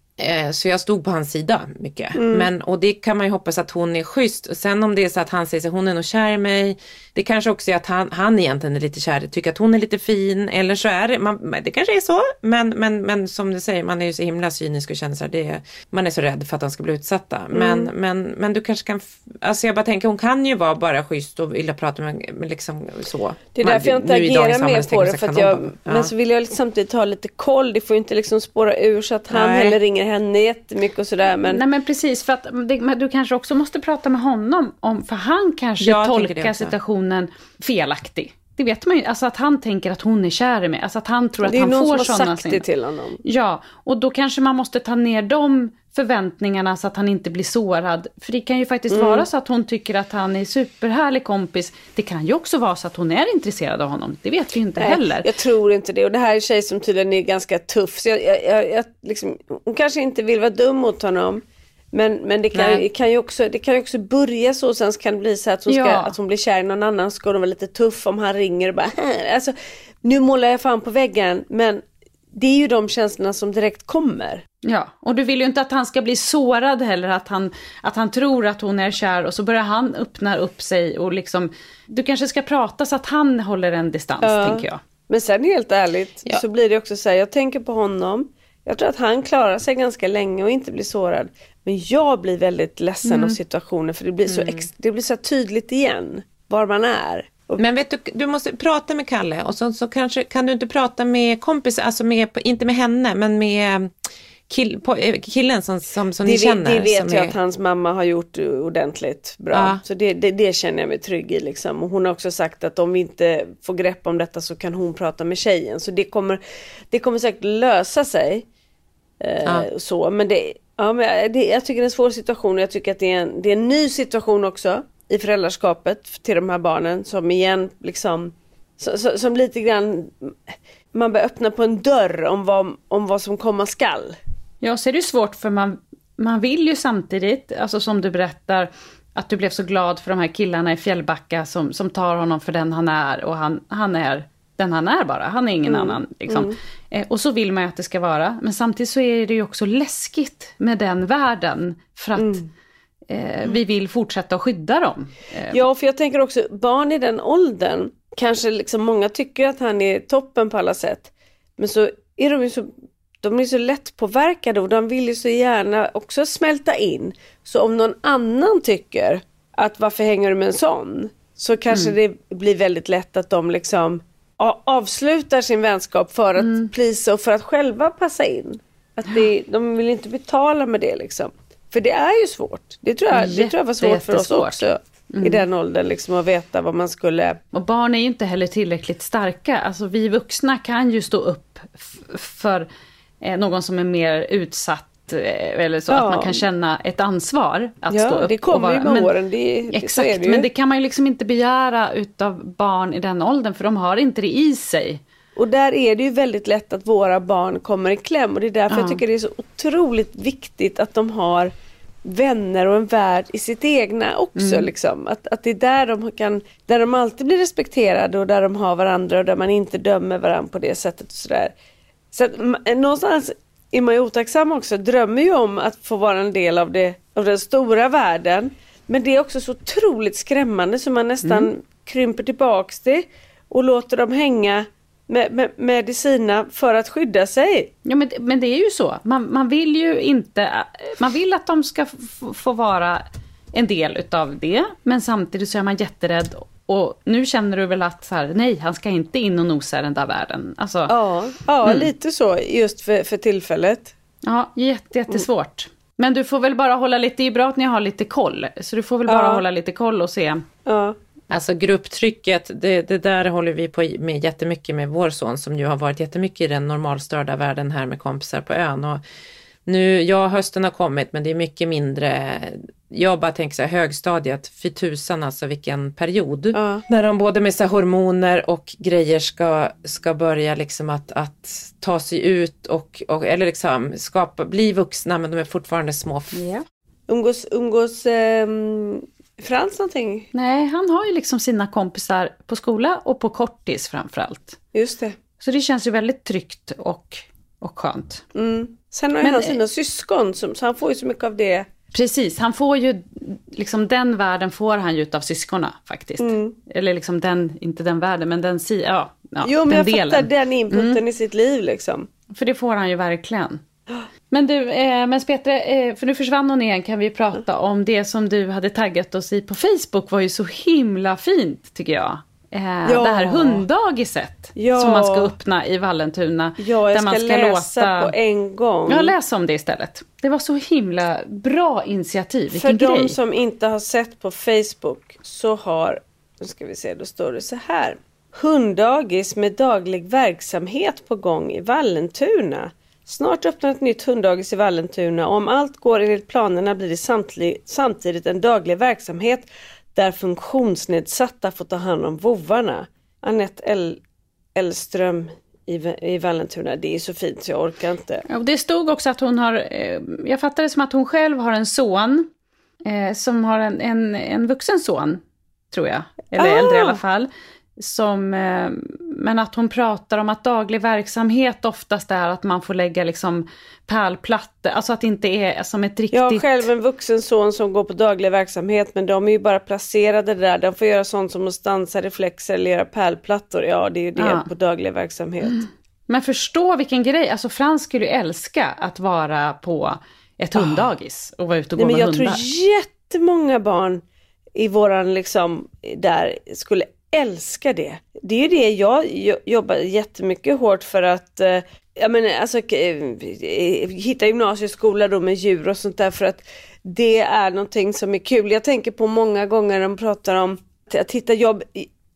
A: så jag stod på hans sida mycket. Men, och det kan man ju hoppas att hon är schysst. Och sen om det är så att han säger att hon är nog kär i mig. Det kanske också är att han, han egentligen är lite kär, tycker att hon är lite fin. Eller så är det, man, det kanske är så. Men, men, men som du säger, man är ju så himla cynisk och känner så här, det, man är så rädd för att de ska bli utsatta. Men, men, men du kanske kan, alltså jag bara tänker, hon kan ju vara bara schysst och vilja prata med, med liksom så.
B: Det är
A: Man-
B: därför jag inte agerar mer på
A: man
B: det. För att jag,
A: ja.
B: Men så vill jag samtidigt ha lite koll. Det får ju inte liksom spåra ur så att han
A: Nej.
B: heller ringer henne jättemycket och sådär. Men
C: Nej men precis, för att det, men du kanske också måste prata med honom om, för han kanske
A: Ja, jag
C: tolkar situationen felaktig. Det vet man ju, alltså att han tänker att hon är kär i mig, alltså att han tror att
B: det är
C: han
B: någon
C: får
B: som har
C: sådana
B: sagt
C: signaler.
B: det till honom.
C: Ja, och då kanske man måste ta ner de förväntningarna så att han inte blir sårad. För det kan ju faktiskt
B: Mm.
C: vara så att hon tycker att han är superhärlig kompis. Det kan ju också vara så att hon är intresserad av honom. Det vet vi ju inte
B: Nej,
C: heller.
B: Jag tror inte det. Och det här är en tjej som tydligen är ganska tuff. Så jag, jag, jag, jag liksom, hon kanske inte vill vara dum mot honom. Men, men det, kan,
A: Nej.
B: kan ju också, det kan ju också börja så. Sen kan det bli så att hon, ska,
C: Ja.
B: att hon blir kär i någon annan. Så ska hon vara lite tuff om han ringer och bara alltså, Nu målar jag fan på väggen. Men det är ju de känslorna som direkt kommer.
C: Ja, och du vill ju inte att han ska bli sårad heller, att han, att han tror att hon är kär och så börjar han öppna upp sig och liksom, du kanske ska prata så att han håller en distans, tänker jag.
B: Men sen helt ärligt
A: Ja.
B: så blir det också så här, jag tänker på honom. Jag tror att han klarar sig ganska länge och inte blir sårad. Men jag blir väldigt ledsen
A: Mm.
B: av situationen för det blir så, ex- det blir så tydligt igen var man är. Och,
A: Men vet du, du måste prata med Kalle och så, så kanske kan du inte prata med kompisar, alltså med, inte med henne, men med kill, på, eh, killen som, som, som ni
B: det,
A: känner.
B: det vet jag
A: är-
B: att hans mamma har gjort ordentligt bra.
A: Ja.
B: Så det, det, det känner jag mig trygg i liksom. Och hon har också sagt att om vi inte får grepp om detta så kan hon prata med tjejen. Så det kommer, det kommer säkert lösa sig. Eh,
A: Ja.
B: så, men det, ja, men det, jag tycker det är en svår situation och jag tycker att det är, en, det är en ny situation också i föräldraskapet till de här barnen som igen liksom så, som lite grann man börjar öppna på en dörr om vad, om vad som komma skall.
C: Ja, så är det ju svårt för man, man vill ju samtidigt, alltså som du berättar, att du blev så glad för de här killarna i Fjällbacka som, som tar honom för den han är och han, han är den han är bara, han är ingen annan. Liksom. Eh, och så vill man ju att det ska vara, men samtidigt så är det ju också läskigt med den världen för att eh, vi vill fortsätta att skydda dem. Eh,
B: Ja, för jag tänker också barn i den åldern, kanske liksom många tycker att han är toppen på alla sätt. Men så är de ju så, de är så lätt påverkade och de vill ju så gärna också smälta in. Så om någon annan tycker att varför hänger du med en sån? Så kanske det blir väldigt lätt att de liksom avslutar sin vänskap för att plisa och för att själva passa in. Att det, de vill inte betala med det liksom. För det är ju svårt. Det tror jag, det tror jag var svårt för oss också. I den åldern liksom att veta vad man skulle...
C: Och barn är ju inte heller tillräckligt starka. Alltså vi vuxna kan ju stå upp för eh, någon som är mer utsatt. Eh, Eller så,
B: Ja.
C: att man kan känna ett ansvar att stå
B: Ja,
C: upp.
B: det kommer ju med åren. Det,
C: Exakt,
B: det
C: men det kan man ju liksom inte begära utav barn i den åldern, för de har inte det i sig.
B: Och där är det ju väldigt lätt att våra barn kommer i kläm. Och det är därför
C: Ja.
B: jag tycker det är så otroligt viktigt att de har vänner och en värld i sitt egna också.
C: Mm.
B: Liksom. Att, att det är där de, kan, där de alltid blir respekterade och där de har varandra och där man inte dömer varandra på det sättet. Och sådär. Så att, någonstans är man ju otacksam också, drömmer ju om att få vara en del av, det, av den stora världen. Men det är också så otroligt skrämmande så man nästan krymper tillbaks det och låter dem hänga med, med medicina för att skydda sig.
C: Ja, men, men det är ju så. Man, man vill ju inte... Man vill att de ska få vara en del utav det, men samtidigt så är man jätterädd. Och nu känner du väl att så här, nej, han ska inte in och nosa i den där världen. Alltså,
B: Ja, ja lite så just för, för tillfället.
C: Ja, jätte, jättesvårt. Men du får väl bara hålla lite, det är bra att ni har lite koll. Så du får väl bara
B: Ja.
C: hålla lite koll och se.
B: Ja.
A: Alltså grupptrycket, det, det där håller vi på med jättemycket med vår son som ju har varit jättemycket i den normalstörda världen här med kompisar på ön. Och nu, ja hösten har kommit men det är mycket mindre, jag bara tänker så här högstadiet, fy tusan alltså vilken period.
B: Ja.
A: När de både med så hormoner och grejer ska, ska börja liksom att, att ta sig ut och, och eller liksom skapa, bli vuxna men de är fortfarande små.
B: Umgås, umgås ehm, Frans någonting?
C: Nej, han har ju liksom sina kompisar på skola och på kortis framförallt.
B: Just det.
C: Så det känns ju väldigt tryggt och, och skönt.
B: Mm. Sen har ju
C: Men,
B: han
C: eh,
B: sina syskon som, så han får ju så mycket av det.
C: Precis, han får ju, liksom den världen får han ju utav syskona faktiskt. Eller liksom den, inte den världen, men den, si, ja, ja,
B: Mm. Jo men
C: den
B: jag
C: delen.
B: fattar den inputen i sitt liv liksom.
C: För det får han ju verkligen. Men du, eh, men Petra, eh, för nu försvann hon igen, kan vi prata om det som du hade taggat oss i på Facebook var ju så himla fint tycker jag. Eh,
B: Ja.
C: Det här hunddagiset
B: Ja.
C: som man ska öppna i Vallentuna.
B: Ja, jag
C: där man
B: ska,
C: ska
B: läsa
C: låta...
B: på en gång.
C: Ja, läs om det istället. Det var så himla bra initiativ,
B: För
C: vilken
B: de
C: grej.
B: som inte har sett på Facebook så har, nu ska vi se, då står det så här. Hunddagis med daglig verksamhet på gång i Vallentuna. Snart öppnar ett nytt hunddagis i Vallentuna och om allt går enligt planerna blir det samtidigt en daglig verksamhet där funktionsnedsatta får ta hand om vovvarna. Anette L. Elström i, Vallentuna. Det är så fint så jag orkar inte.
C: Ja, det stod också att hon har, eh, jag fattar det som att hon själv har en son eh, som har en, en, en vuxen son, tror jag. Eller
B: Ah.
C: äldre i alla fall. Som, eh, men att hon pratar om att daglig verksamhet oftast är att man får lägga liksom pärlplattor, alltså att det inte är som ett riktigt...
B: Jag har själv en vuxen son som går på daglig verksamhet men de är ju bara placerade där. De får göra sånt som att stansa reflexer eller göra pärlplattor. Ja, det är ju det
C: Ja.
B: på daglig verksamhet.
C: Men förstå vilken grej, alltså Frans skulle ju älska att vara på ett hunddagis och vara ute och
B: Ah. Nej,
C: gå
B: men
C: med
B: jag
C: hundar.
B: tror jättemånga barn i våran liksom där skulle älskar det. Det är ju det jag jobbar jättemycket hårt för att eh, ja jag menar, alltså, eh, hitta gymnasieskola då med djur och sånt där för att det är någonting som är kul. Jag tänker på många gånger de pratar om att hitta jobb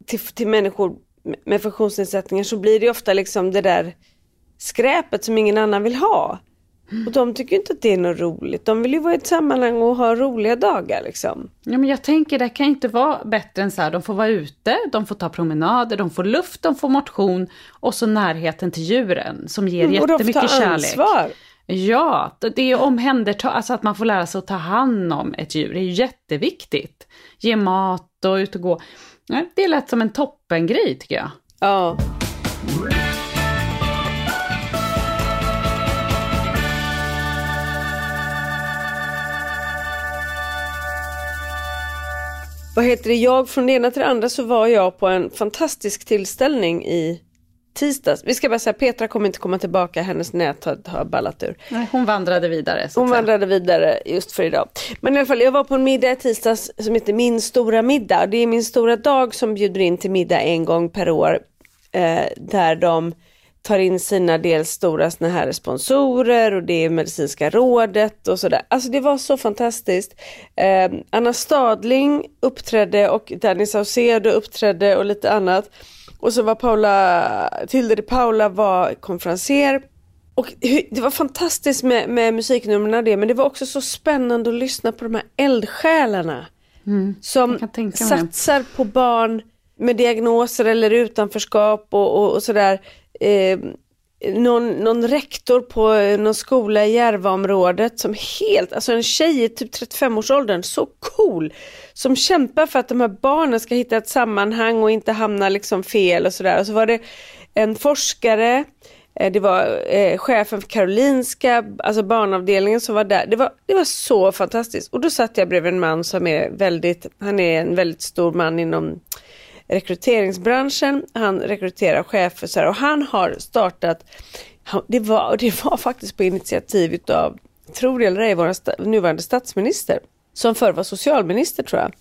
B: till, till människor med- med funktionsnedsättningar så blir det ofta liksom det där skräpet som ingen annan vill ha. Och de tycker inte att det är något roligt. De vill ju vara i ett sammanhang och ha roliga dagar liksom.
C: Ja, men jag tänker det kan inte vara bättre än så här, de får vara ute, de får ta promenader, de får luft, de får motion och så närheten till djuren som ger
B: Mm, och de får ta
C: kärlek.
B: ansvar.
C: Ja, det är omhänderta, alltså att man får lära sig att ta hand om ett djur, det är ju jätteviktigt. Ge mat och ut och gå. Det lät som en toppengrej tycker jag.
B: Ja. Vad heter det, jag från det ena till det andra så var jag på en fantastisk tillställning i tisdags. Vi ska bara säga Petra kommer inte komma tillbaka, hennes nät har, har ballat ur.
C: Nej, Hon vandrade vidare.
B: Hon vandrade vidare just för idag. Men i alla fall, jag var på en middag i tisdags som heter Min stora middag. Det är min stora dag som bjuder in till middag en gång per år. Eh, där de tar in sina dels stora såna här sponsorer och det är Medicinska rådet och sådär. Alltså det var så fantastiskt. Eh, Anna Stadling uppträdde och Danny Saucedo uppträdde och lite annat. Och så var Paula, Tilde de Paula var konferencier. Och det var fantastiskt med, med musiknumren och det, men det var också så spännande att lyssna på de här eldsjälarna. som
C: Mm. mig.
B: satsar på barn med diagnoser eller utanförskap och, och, och sådär. Eh, någon, någon rektor på eh, någon skola i Järvaområdet som helt, alltså en tjej i typ 35-årsåldern, så cool. Som kämpar för att de här barnen ska hitta ett sammanhang och inte hamna liksom fel och sådär. Och så var det en forskare eh, det var eh, chefen för Karolinska, alltså barnavdelningen som var där. Det var, det var så fantastiskt. Och då satt jag bredvid en man som är väldigt, han är en väldigt stor man inom rekryteringsbranschen. Han rekryterar chefer så här, och han har startat, det var, det var faktiskt på initiativ av, tror det eller ej, vår nuvarande statsminister som förr var socialminister tror jag.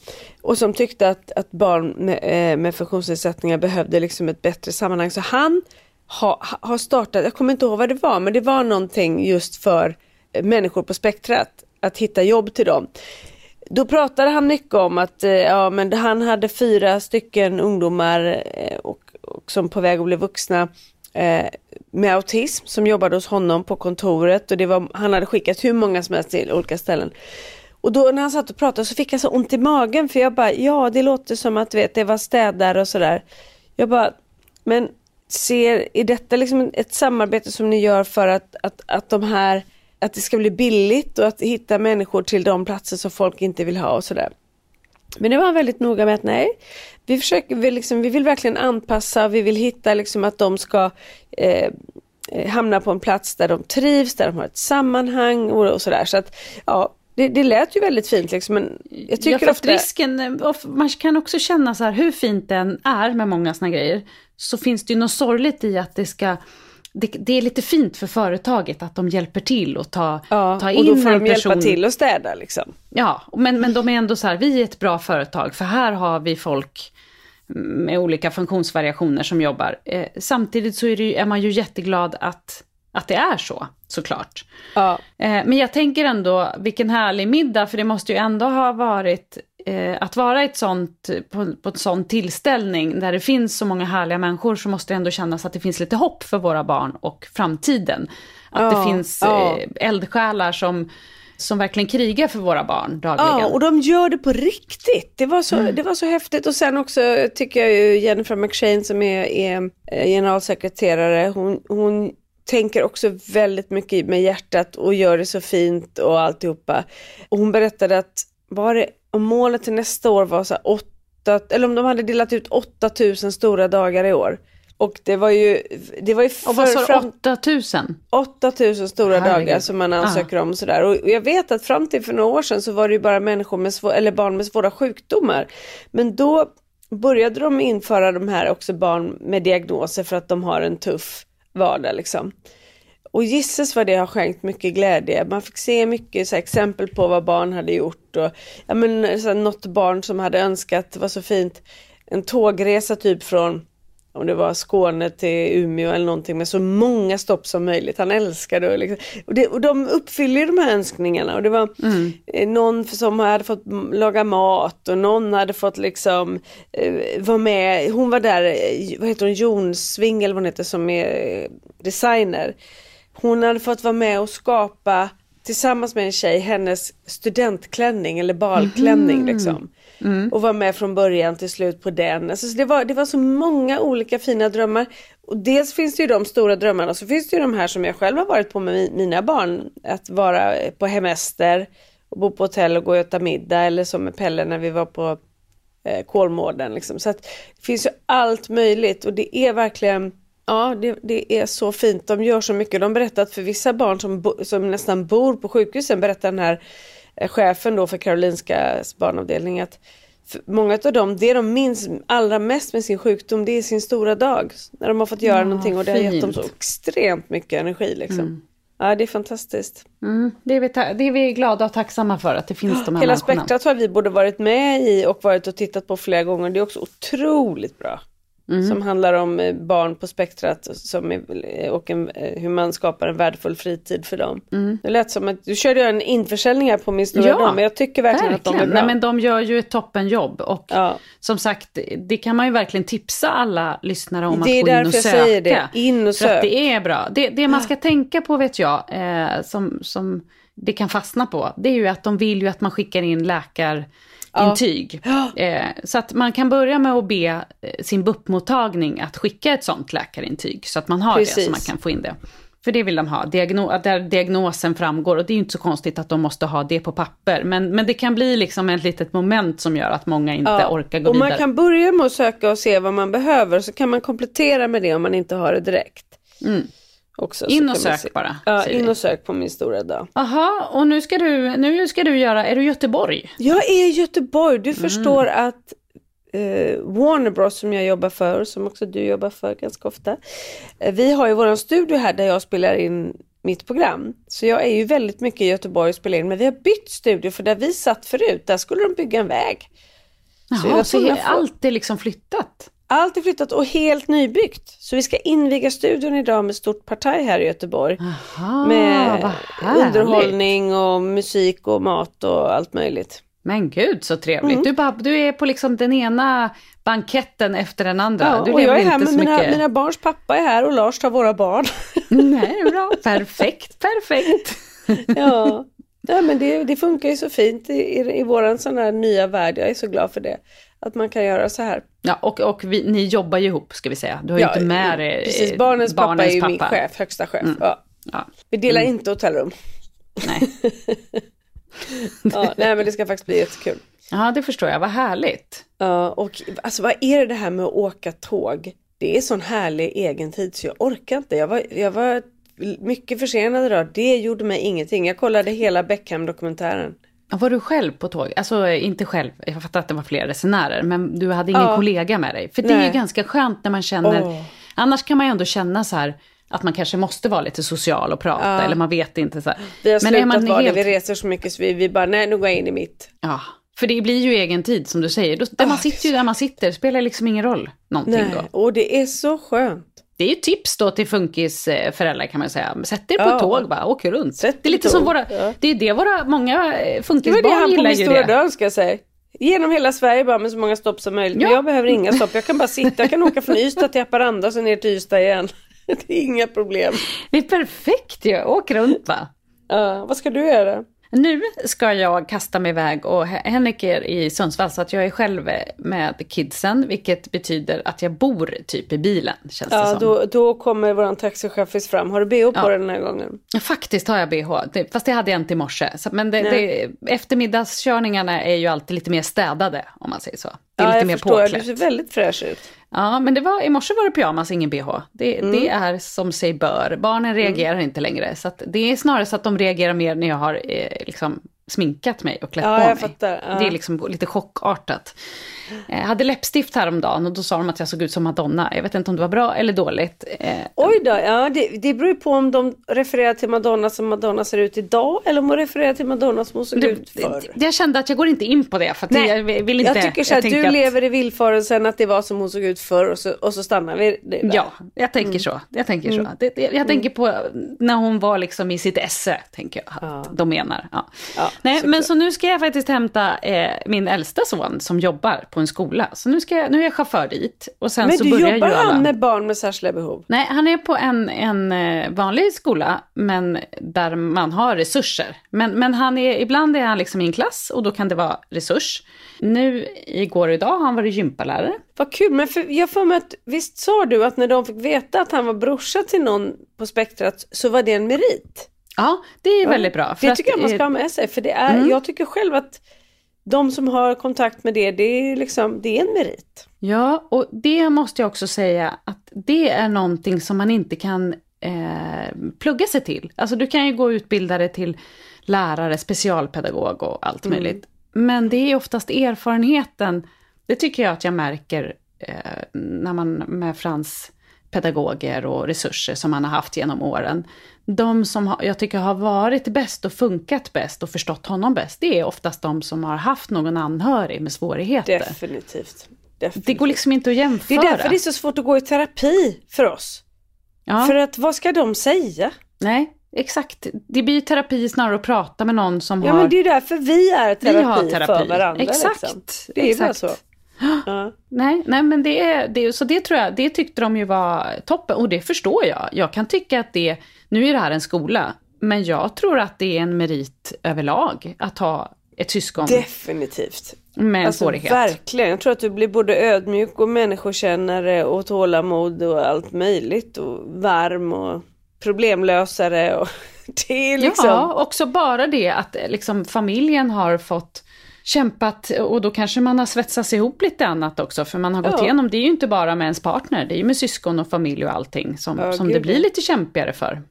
B: Och som tyckte att, att barn med, eh, med funktionsnedsättningar behövde liksom ett bättre sammanhang. Så han har ha startat, jag kommer inte ihåg vad det var, men det var någonting just för människor på spektrat, att hitta jobb till dem. Då pratade han mycket om att eh, ja, men han hade fyra stycken ungdomar eh, och, och som på väg att bli vuxna eh, med autism som jobbade hos honom på kontoret och det var, han hade skickat hur många som helst till olika ställen. Och då när han satt och pratade så fick jag så ont i magen för jag bara, ja det låter som att vet, det var städare och sådär. Jag bara, men ser, är detta liksom ett samarbete som ni gör för att, att, att de här, att det ska bli billigt och att hitta människor till de platser som folk inte vill ha och sådär. Men det var väldigt noga med att nej, vi försöker, vi, liksom, vi vill verkligen anpassa, vi vill hitta liksom att de ska eh, eh hamna på en plats där de trivs, där de har ett sammanhang och, och sådär. Så att ja, det, det lät ju väldigt fint liksom, men jag tycker
C: ja,
B: ofta...
C: risken, man kan också känna så här, hur fint den är med många sådana grejer, så finns det ju något sorgligt i att det ska det, det, är lite fint för företaget att de hjälper till och ta,
B: ja,
C: ta in
B: och då får
C: en
B: de
C: person.
B: hjälpa till och städa liksom.
C: Ja, men, men de är ändå så här, vi är ett bra företag för här har vi folk med olika funktionsvariationer som jobbar. Eh, samtidigt så är, det, är man ju jätteglad att att det är så, såklart.
B: Ja.
C: Eh, men jag tänker ändå, vilken härlig middag, för det måste ju ändå ha varit eh, att vara ett sånt, på, på ett sån tillställning där det finns så många härliga människor så måste det ändå kännas att det finns lite hopp för våra barn och framtiden. Att
B: ja,
C: det finns
B: ja.
C: eh, eldsjälar som, som verkligen krigar för våra barn dagligen.
B: Ja, och de gör det på riktigt. Det var så, mm. det var så häftigt. Och sen också tycker jag ju Jennifer McShane som är, är generalsekreterare, hon, hon tänker också väldigt mycket med hjärtat och gör det så fint och alltihopa. Och hon berättade att var det, om målet till nästa år var så här åtta, eller om de hade delat ut 8000 stora dagar i år. Och det var ju... Det var ju
C: och vad sa du, 8000?
B: 8000 stora Herregud. dagar som man ansöker ah. om sådär. Och jag vet att fram till för några år sedan så var det ju bara människor med svår, eller barn med svåra sjukdomar. Men då började de införa de här också barn med diagnoser för att de har en tuff vardag liksom. Och gisses vad det har skänkt mycket glädje. Man fick se mycket så här, exempel på vad barn hade gjort. Och, ja, men, så här, något barn som hade önskat, det var så fint, en tågresa typ från om det var Skåne till Umeå eller någonting med så många stopp som möjligt. Han älskade och, liksom, och, det, och de uppfyller de här önskningarna. Och det var mm. Eh, någon som hade fått laga mat och någon hade fått liksom eh, vara med. Hon var där, eh, vad heter hon, Jonsving eller vad hon heter som är eh, designer. Hon hade fått vara med och skapa tillsammans med en tjej hennes studentklänning eller balklänning mm. liksom. Mm. Och var med från början till slut på den. Alltså, det, var, det var så många olika fina drömmar. Och dels finns det ju de stora drömmarna, så finns det ju de här som jag själv har varit på med mina barn. Att vara på hemester, och bo på hotell och gå och äta middag eller som med Pelle när vi var på eh, Kolmården. Liksom. Så att det finns ju allt möjligt och det är verkligen Ja, det, det, är så fint. De gör så mycket. De berättar att för vissa barn som, bo, som nästan bor på sjukhusen, berättar den här eh, chefen då för Karolinska barnavdelning att många av dem, det de minns allra mest med sin sjukdom, det är sin stora dag. När de har fått göra ja, någonting och det fint. har gett dem så extremt mycket energi. Liksom. Mm. Ja, det är fantastiskt.
C: Mm, det, är vi det är vi glada och tacksamma för, att det finns de här
B: Hela spektrat har vi både varit med i och varit och tittat på flera gånger. Det är också otroligt bra. Mm. Som handlar om eh, barn på spektrat som är, eh, och en, eh, hur man skapar en värdefull fritid för dem. Mm. Det lät som att du körde en införsäljning här på min stora ja, dag, men jag tycker verkligen, verkligen, att de är bra.
C: Nej, men de gör ju ett toppenjobb och ja. som sagt, det kan man ju verkligen tipsa alla lyssnare om att gå in och söka. Det är därför jag säger
B: det, in och sök.
C: För att det är bra. Det, det man ska tänka på vet jag, eh, som, som det kan fastna på, det är ju att de vill ju att man skickar in läkar intyg. Ja. Eh, så att man kan börja med att be eh, sin BUP-mottagning att skicka ett sånt läkarintyg. Så att man har Precis. det, så man kan få in det. För det vill de ha, Diagno där diagnosen framgår. Och det är ju inte så konstigt att de måste ha det på papper. Men, men det kan bli liksom ett litet moment som gör att många inte ja. orkar gå
B: och
C: vidare.
B: Man kan börja med att söka och se vad man behöver. Så kan man komplettera med det om man inte har det direkt.
C: Mm.
B: Också.
C: In och sök
B: se.
C: bara,
B: Ja, in
C: vi.
B: och sök på min stora dag.
C: Aha, och nu ska du, nu ska du göra, är du i Göteborg?
B: Jag är i Göteborg.
C: Mm.
B: Du förstår att eh, Warner Bros som jag jobbar för, som också du jobbar för ganska ofta. Eh, vi har ju våran studio här där jag spelar in mitt program. Så jag är ju väldigt mycket i Göteborg och spelar in. Men vi har bytt studio för där vi satt förut, där skulle de bygga en väg. Så
C: Jaha, så
B: tror
C: är allt är liksom flyttat?
B: Allt är flyttat och helt nybyggt. Så vi ska inviga studion idag med stort partaj här i Göteborg.
C: Aha,
B: med underhållning och musik och mat och allt möjligt.
C: Men gud så trevligt.
B: Mm.
C: Du, bara, du är på liksom den ena banketten efter den andra.
B: Ja,
C: du
B: och jag är här med mina,
C: mycket...
B: mina barns pappa är här och Lars tar våra barn.
C: Nej, bra. Perfekt, perfekt.
B: ja. ja, men det, det funkar ju så fint i, i, i våran sån här nya värld. Jag är så glad för det. Att man kan göra så här.
C: Ja, och, och vi, ni jobbar ju ihop ska vi säga. Du har ju
B: Ja,
C: inte med dig
B: Precis,
C: eh,
B: barnens, pappa är ju min
C: pappa.
B: chef, högsta chef.
C: Mm.
B: Ja.
C: Ja.
B: Vi delar inte hotellrum.
C: Nej.
B: Ja, nej men det ska faktiskt bli jättekul.
C: ja, det förstår jag. Vad härligt.
B: Ja, och alltså vad är det här med att åka tåg? Det är sån härlig egen tid så jag orkar inte. Jag var, jag var mycket försenad idag. Det gjorde mig ingenting. Jag kollade hela Beckham-dokumentären.
C: Var du själv på tåg? Alltså inte själv, jag fattar att det var fler resenärer, men du hade ingen
B: Ja.
C: kollega med dig. För det är
B: Nej.
C: ju ganska skönt när man känner,
B: Åh.
C: annars kan man ju ändå känna så här att man kanske måste vara lite social och prata,
B: Ja.
C: eller man vet inte så här.
B: Vi har
C: Men är man
B: slutat vara
C: helt-
B: det. Vi reser så mycket så vi, vi bara, nej nu går jag in i mitt.
C: Ja, för det blir ju egen tid som du säger. Då, där
B: Ah,
C: man sitter ju där man sitter, spelar liksom ingen roll någonting
B: Nej,
C: då.
B: och det är så skönt.
C: Det är ju tips då till funkisföräldrar kan man säga. Sätt er på
B: Ja.
C: tåg bara, åk runt.
B: Sätt
C: det är lite som våra,
B: ja.
C: det är det våra många eh,
B: Det var det
C: funkisbarn
B: han på
C: gillar
B: min
C: ju
B: stora
C: det.
B: dag ska jag säga. Genom hela Sverige bara med så många stopp som möjligt. Men
C: Ja.
B: jag behöver inga stopp. Jag kan bara sitta. Jag kan åka från Ystad till Haparanda och sen ner till Ystad igen. Det är inga problem.
C: Det är perfekt ju, åk runt va.
B: Ja, vad ska du göra?
C: Nu ska jag kasta mig iväg och Henrik är i Sundsvall så att jag är själv med kidsen, vilket betyder att jag bor typ i bilen känns det
B: Ja,
C: som.
B: då, då kommer våran taxichaffis fram. Har du bh på
C: Ja.
B: den här gången?
C: Faktiskt har jag bh, det, fast det hade jag inte i morse. Men det, det, eftermiddagskörningarna är ju alltid lite mer städade om man säger så. Det är
B: ja,
C: lite
B: jag
C: mer
B: förstår.
C: påklätt.
B: Du ser väldigt fräsch ut.
C: Ja, men det var, i morse var det pyjamas, ingen bh. Det,
B: Mm.
C: det är som sig bör. Barnen reagerar inte längre. Så det är snarare så att de reagerar mer när jag har eh, liksom sminkat mig och klätt
B: Ja,
C: på mig.
B: fattar. Ja.
C: Det är liksom lite chockartat. Jag hade läppstift häromdagen och då sa de att jag såg ut som Madonna. Jag vet inte om det var bra eller dåligt. Eh,
B: Oj då, ja det, det beror ju på om de refererar till Madonna som Madonna ser ut idag eller om de refererar till Madonna som hon såg
C: det,
B: ut förr.
C: jag kände att jag går inte in på det för att
B: Nej,
C: jag vill inte...
B: jag tycker så här, du
C: att-
B: lever i villfarelsen att det var som hon såg ut förr och så, och så stannar vi där.
C: Ja, jag tänker
B: Mm.
C: så. Jag tänker så. Det, det, jag tänker på när hon var liksom i sitt esse, tänker jag att de menar. Ja.
B: Ja,
C: Nej,
B: såklart.
C: men så nu ska jag faktiskt hämta eh, min äldsta son som jobbar på en skola. Så nu, ska jag, nu är jag chaufför dit. Och sen
B: Men
C: så
B: du
C: börjar
B: jobbar
C: ju alla...
B: han med barn med särskilda behov?
C: Nej, han är på en, en eh, vanlig skola, men där man har resurser. Men, men han är, ibland är han liksom i en klass och då kan det vara resurs. Nu, igår och idag har han varit gympalärare.
B: Vad kul, men för, jag får mig att visst sa du att när de fick veta att han var brorsa till någon på spektrat så var det en merit?
C: Ja, det är väldigt bra.
B: Det
C: att,
B: tycker jag man ska ha med sig för det är, jag tycker själv att de som har kontakt med det, det är liksom, det är en merit.
C: Ja, och det måste jag också säga att det är någonting som man inte kan eh, plugga sig till. Alltså du kan ju gå utbildare till lärare, specialpedagog och allt möjligt. Men det är oftast erfarenheten, det tycker jag att jag märker eh, när man med Frans pedagoger och resurser som man har haft genom åren. De som har, jag tycker har varit bäst och funkat bäst och förstått honom bäst, det är oftast de som har haft någon anhörig med svårigheter.
B: Definitivt. Definitivt.
C: Det går liksom inte att
B: Det
C: jämföra.
B: är därför det är så svårt att gå i terapi för oss.
C: ja.
B: För att vad ska de säga?
C: Nej, exakt. Det blir terapi snarare att prata med någon som
B: Ja
C: har...
B: men det är därför vi är terapi,
C: vi har terapi.
B: för varandra.
C: Exakt.
B: Liksom. Det är ju bara
C: exakt.
B: så. Ja.
C: Nej, nej, men det är, det. Så det tror jag, det tyckte de ju var toppen. Och det förstår jag. Jag kan tycka att det... Nu är det här en skola. Men jag tror att det är en merit överlag att ha ett syskon
B: Definitivt.
C: med
B: Alltså
C: svårighet.
B: verkligen. Jag tror att du blir både ödmjuk och människokännare och tålamod och allt möjligt. Och varm och problemlösare. Och det är liksom...
C: Ja, också bara det att eh, liksom, familjen har fått kämpat och då kanske man har svetsats ihop lite annat också. För man har gått
B: Ja.
C: igenom, det är ju inte bara med ens partner, det är ju med syskon och familj och allting som,
B: Ja,
C: som
B: gud,
C: det blir lite kämpigare för.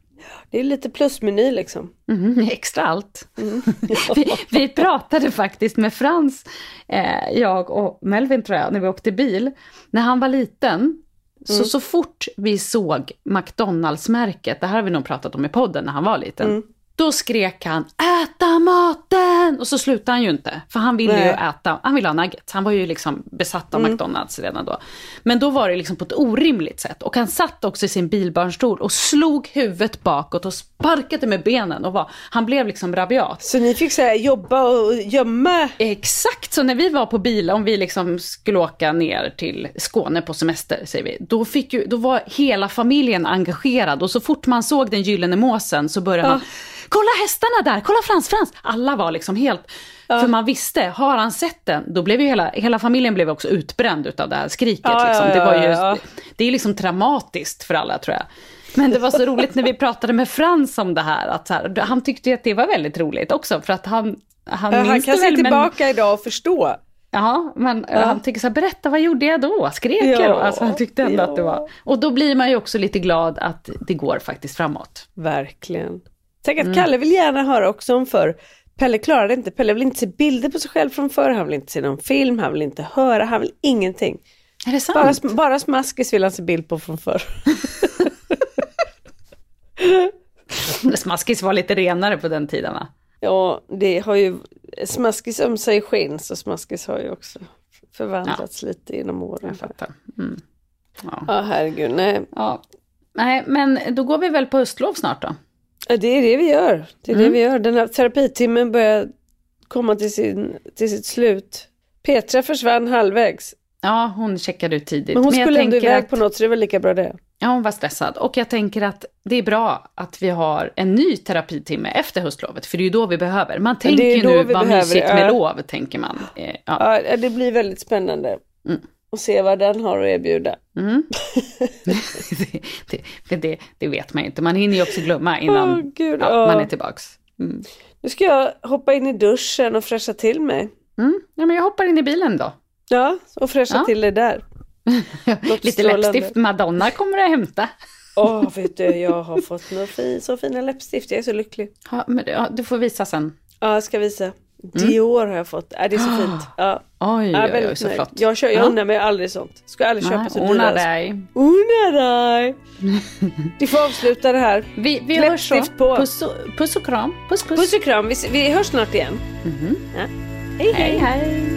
B: Det är lite plusmeny liksom.
C: Mhm, extra allt. vi, vi pratade faktiskt med Frans, eh, jag och Melvin tror jag, när vi åkte bil. När han var liten, så, så fort vi såg McDonalds-märket, det här har vi nog pratat om i podden när han var liten, då skrek han äta maten! Och så slutade han ju inte, för han ville ju
B: Nej.
C: äta, han ville ha nuggets. Han var ju liksom besatt av McDonalds redan då. Men då var det liksom på ett orimligt sätt. Och han satt också i sin bilbarnstol och slog huvudet bakåt och sparkade med benen. Och var, han blev liksom rabiat.
B: Så ni fick så här, jobba och gömma?
C: Exakt, så när vi var på bil, om vi liksom skulle åka ner till Skåne på semester, säger vi, då, fick ju, då var hela familjen engagerad och så fort man såg den gyllene måsen så började man, kolla hästarna där, kolla Frans, Frans! Alla var liksom helt, för man visste, har han sett den, då blev ju hela, hela familjen blev också utbränd utav det här skriket.
B: Ja,
C: liksom.
B: ja,
C: det, var ju,
B: ja, ja.
C: det är liksom traumatiskt för alla tror jag. Men det var så roligt när vi pratade med Frans om det här, att här, han tyckte att det var väldigt roligt också, för att han, han
B: Han
C: minns
B: kan
C: det
B: se
C: väl, men-
B: tillbaka idag och förstå.
C: Ja, men eh, han tycker så här, berätta vad gjorde jag då? Skrek jag då?
B: Ja,
C: Alltså, han tyckte ändå
B: ja.
C: att det var... Och då blir man ju också lite glad att det går faktiskt framåt.
B: Verkligen. Tänk att
C: Mm.
B: Kalle vill gärna höra också om förr. Pelle klarade inte, Pelle vill inte se bilder på sig själv från förr, han vill inte se någon film, han vill inte höra, han vill ingenting.
C: Är det sant?
B: Bara, bara smaskis vill han se bild på från förr.
C: Smaskis var lite renare på den tiden va?
B: Ja, det har ju, smaskis ömsar ju skinn, så smaskis har ju också förvandlats lite genom åren.
C: Jag fattar. Mm. Ja.
B: Ja, herregud, nej.
C: ja. Nej, men då går vi väl på höstlov snart då?
B: Ja, Det är det vi gör. Det är
C: Mm.
B: det vi gör. Den här terapitimmen börjar komma till, sin, till sitt slut. Petra försvann halvvägs.
C: Ja, hon checkade ut tidigt.
B: Men hon
C: jag
B: skulle ändå iväg
C: att-
B: på något så det väl lika bra det.
C: Ja, hon var stressad. Och jag tänker att det är bra att vi har en ny terapitimme efter höstlovet, för det är ju då vi behöver. Man tänker ju nu, vad
B: behöver
C: mysigt med
B: ja.
C: lov, tänker man. Eh, Ja.
B: Ja, det blir väldigt spännande.
C: Mm.
B: Och se vad den har att erbjuda.
C: Mm. det, det, det, det, vet man ju inte. Man hinner ju också glömma innan
B: Åh, gud,
C: ja,
B: ja.
C: man är tillbaks. Mm.
B: Nu ska jag hoppa in i duschen och fräscha till mig.
C: Mm. Ja, men jag hoppar in i bilen då.
B: Ja, och fräscha
C: Ja.
B: till det där.
C: Lite läppstift Madonna kommer att hämta.
B: Åh, vet du, jag har fått några fi, så fina läppstift. Jag är så lycklig.
C: Ja, men, ja, du får visa sen.
B: Ja, jag ska visa. Dior har jag fått. Ja, det är så fint. Ja.
C: Oj,
B: Ja,
C: oj, oj,
B: väldigt
C: så flott.
B: Jag, kör, jag
C: Ja.
B: unnar mig aldrig sånt. Ska aldrig köpa
C: Nej,
B: så
C: Ona
B: dyra.
C: dig.
B: Unna dig. Vi får avsluta det här.
C: Vi, vi hörs så.
B: På.
C: Puss puss och kram. Puss, puss.
B: Puss och kram. Vi, vi hörs snart igen. Ja. Hej, hej.
C: hej, hej.